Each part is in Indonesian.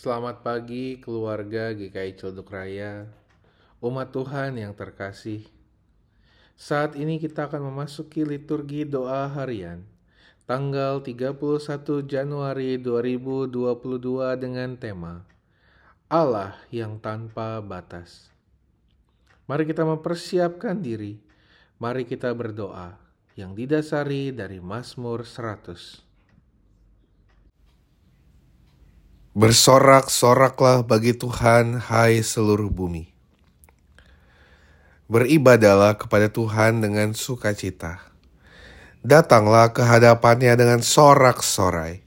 Selamat pagi keluarga GKI Celduk Raya, umat Tuhan yang terkasih. Saat ini kita akan memasuki liturgi doa harian tanggal 31 Januari 2022 dengan tema Allah yang tanpa batas. Mari kita mempersiapkan diri, mari kita berdoa yang didasari dari Mazmur 100. Bersorak-soraklah bagi Tuhan, hai seluruh bumi. Beribadalah kepada Tuhan dengan sukacita. Datanglah ke hadapannya dengan sorak-sorai.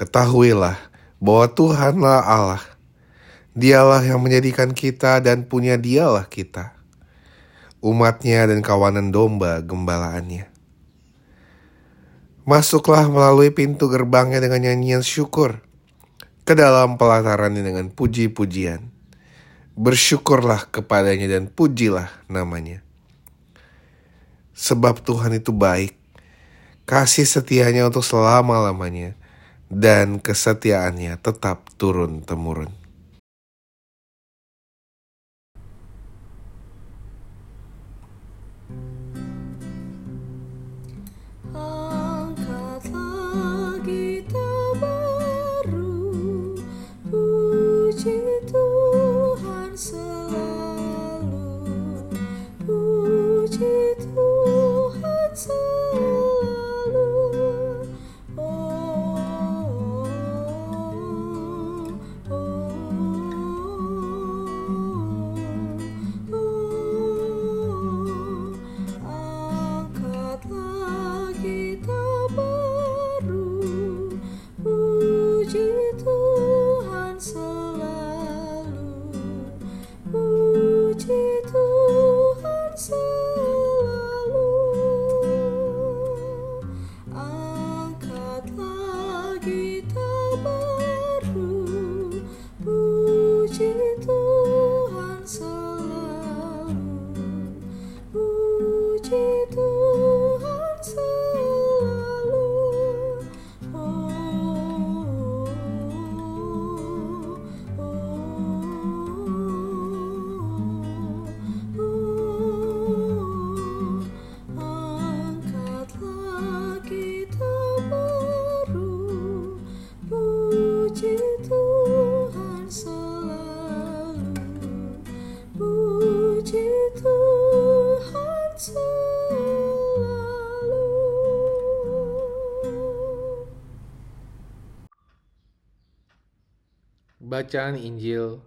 Ketahuilah bahwa Tuhanlah Allah. Dialah yang menjadikan kita dan punya dialah kita. Umatnya dan kawanan domba gembalaannya. Masuklah melalui pintu gerbangnya dengan nyanyian syukur ke dalam pelatarannya dengan puji-pujian. Bersyukurlah kepadanya dan pujilah namanya. Sebab Tuhan itu baik, kasih setianya untuk selama-lamanya, dan kesetiaannya tetap turun-temurun. Bacaan Injil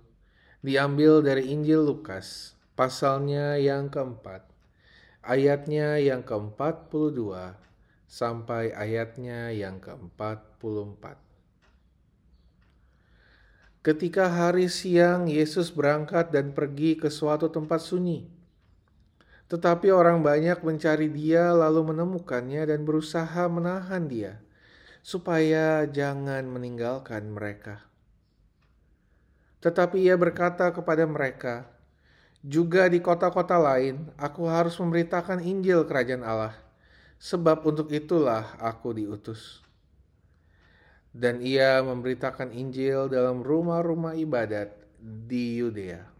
diambil dari Injil Lukas, pasalnya yang keempat, ayatnya yang ke-42 sampai ayatnya yang ke-44. Ketika hari siang, Yesus berangkat dan pergi ke suatu tempat sunyi. Tetapi orang banyak mencari dia lalu menemukannya dan berusaha menahan dia, supaya jangan meninggalkan mereka. Tetapi ia berkata kepada mereka, "Juga di kota-kota lain aku harus memberitakan Injil Kerajaan Allah, sebab untuk itulah aku diutus." Dan ia memberitakan Injil dalam rumah-rumah ibadat di Yudea.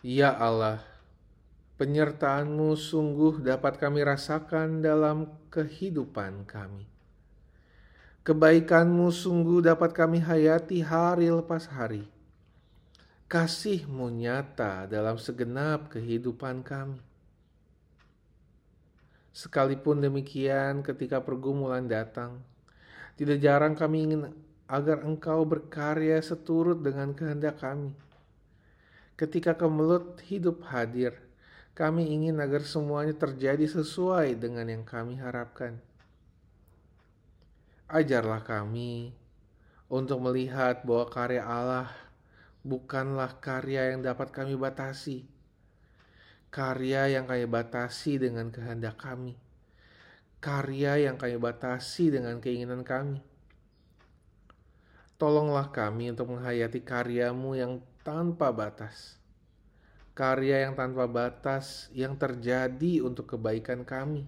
Ya Allah, penyertaan-Mu sungguh dapat kami rasakan dalam kehidupan kami. Kebaikan-Mu sungguh dapat kami hayati hari lepas hari. Kasih-Mu nyata dalam segenap kehidupan kami. Sekalipun demikian, ketika pergumulan datang, tidak jarang kami ingin agar Engkau berkarya seturut dengan kehendak kami. Ketika kemelut hidup hadir, kami ingin agar semuanya terjadi sesuai dengan yang kami harapkan. Ajarlah kami untuk melihat bahwa karya Allah bukanlah karya yang dapat kami batasi karya yang kami batasi dengan kehendak kami, karya yang kami batasi dengan keinginan kami. Tolonglah kami untuk menghayati karyamu yang tanpa batas, karya yang tanpa batas yang terjadi untuk kebaikan kami,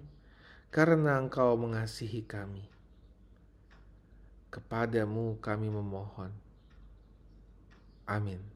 karena Engkau mengasihi kami. Kepadamu kami memohon. Amin.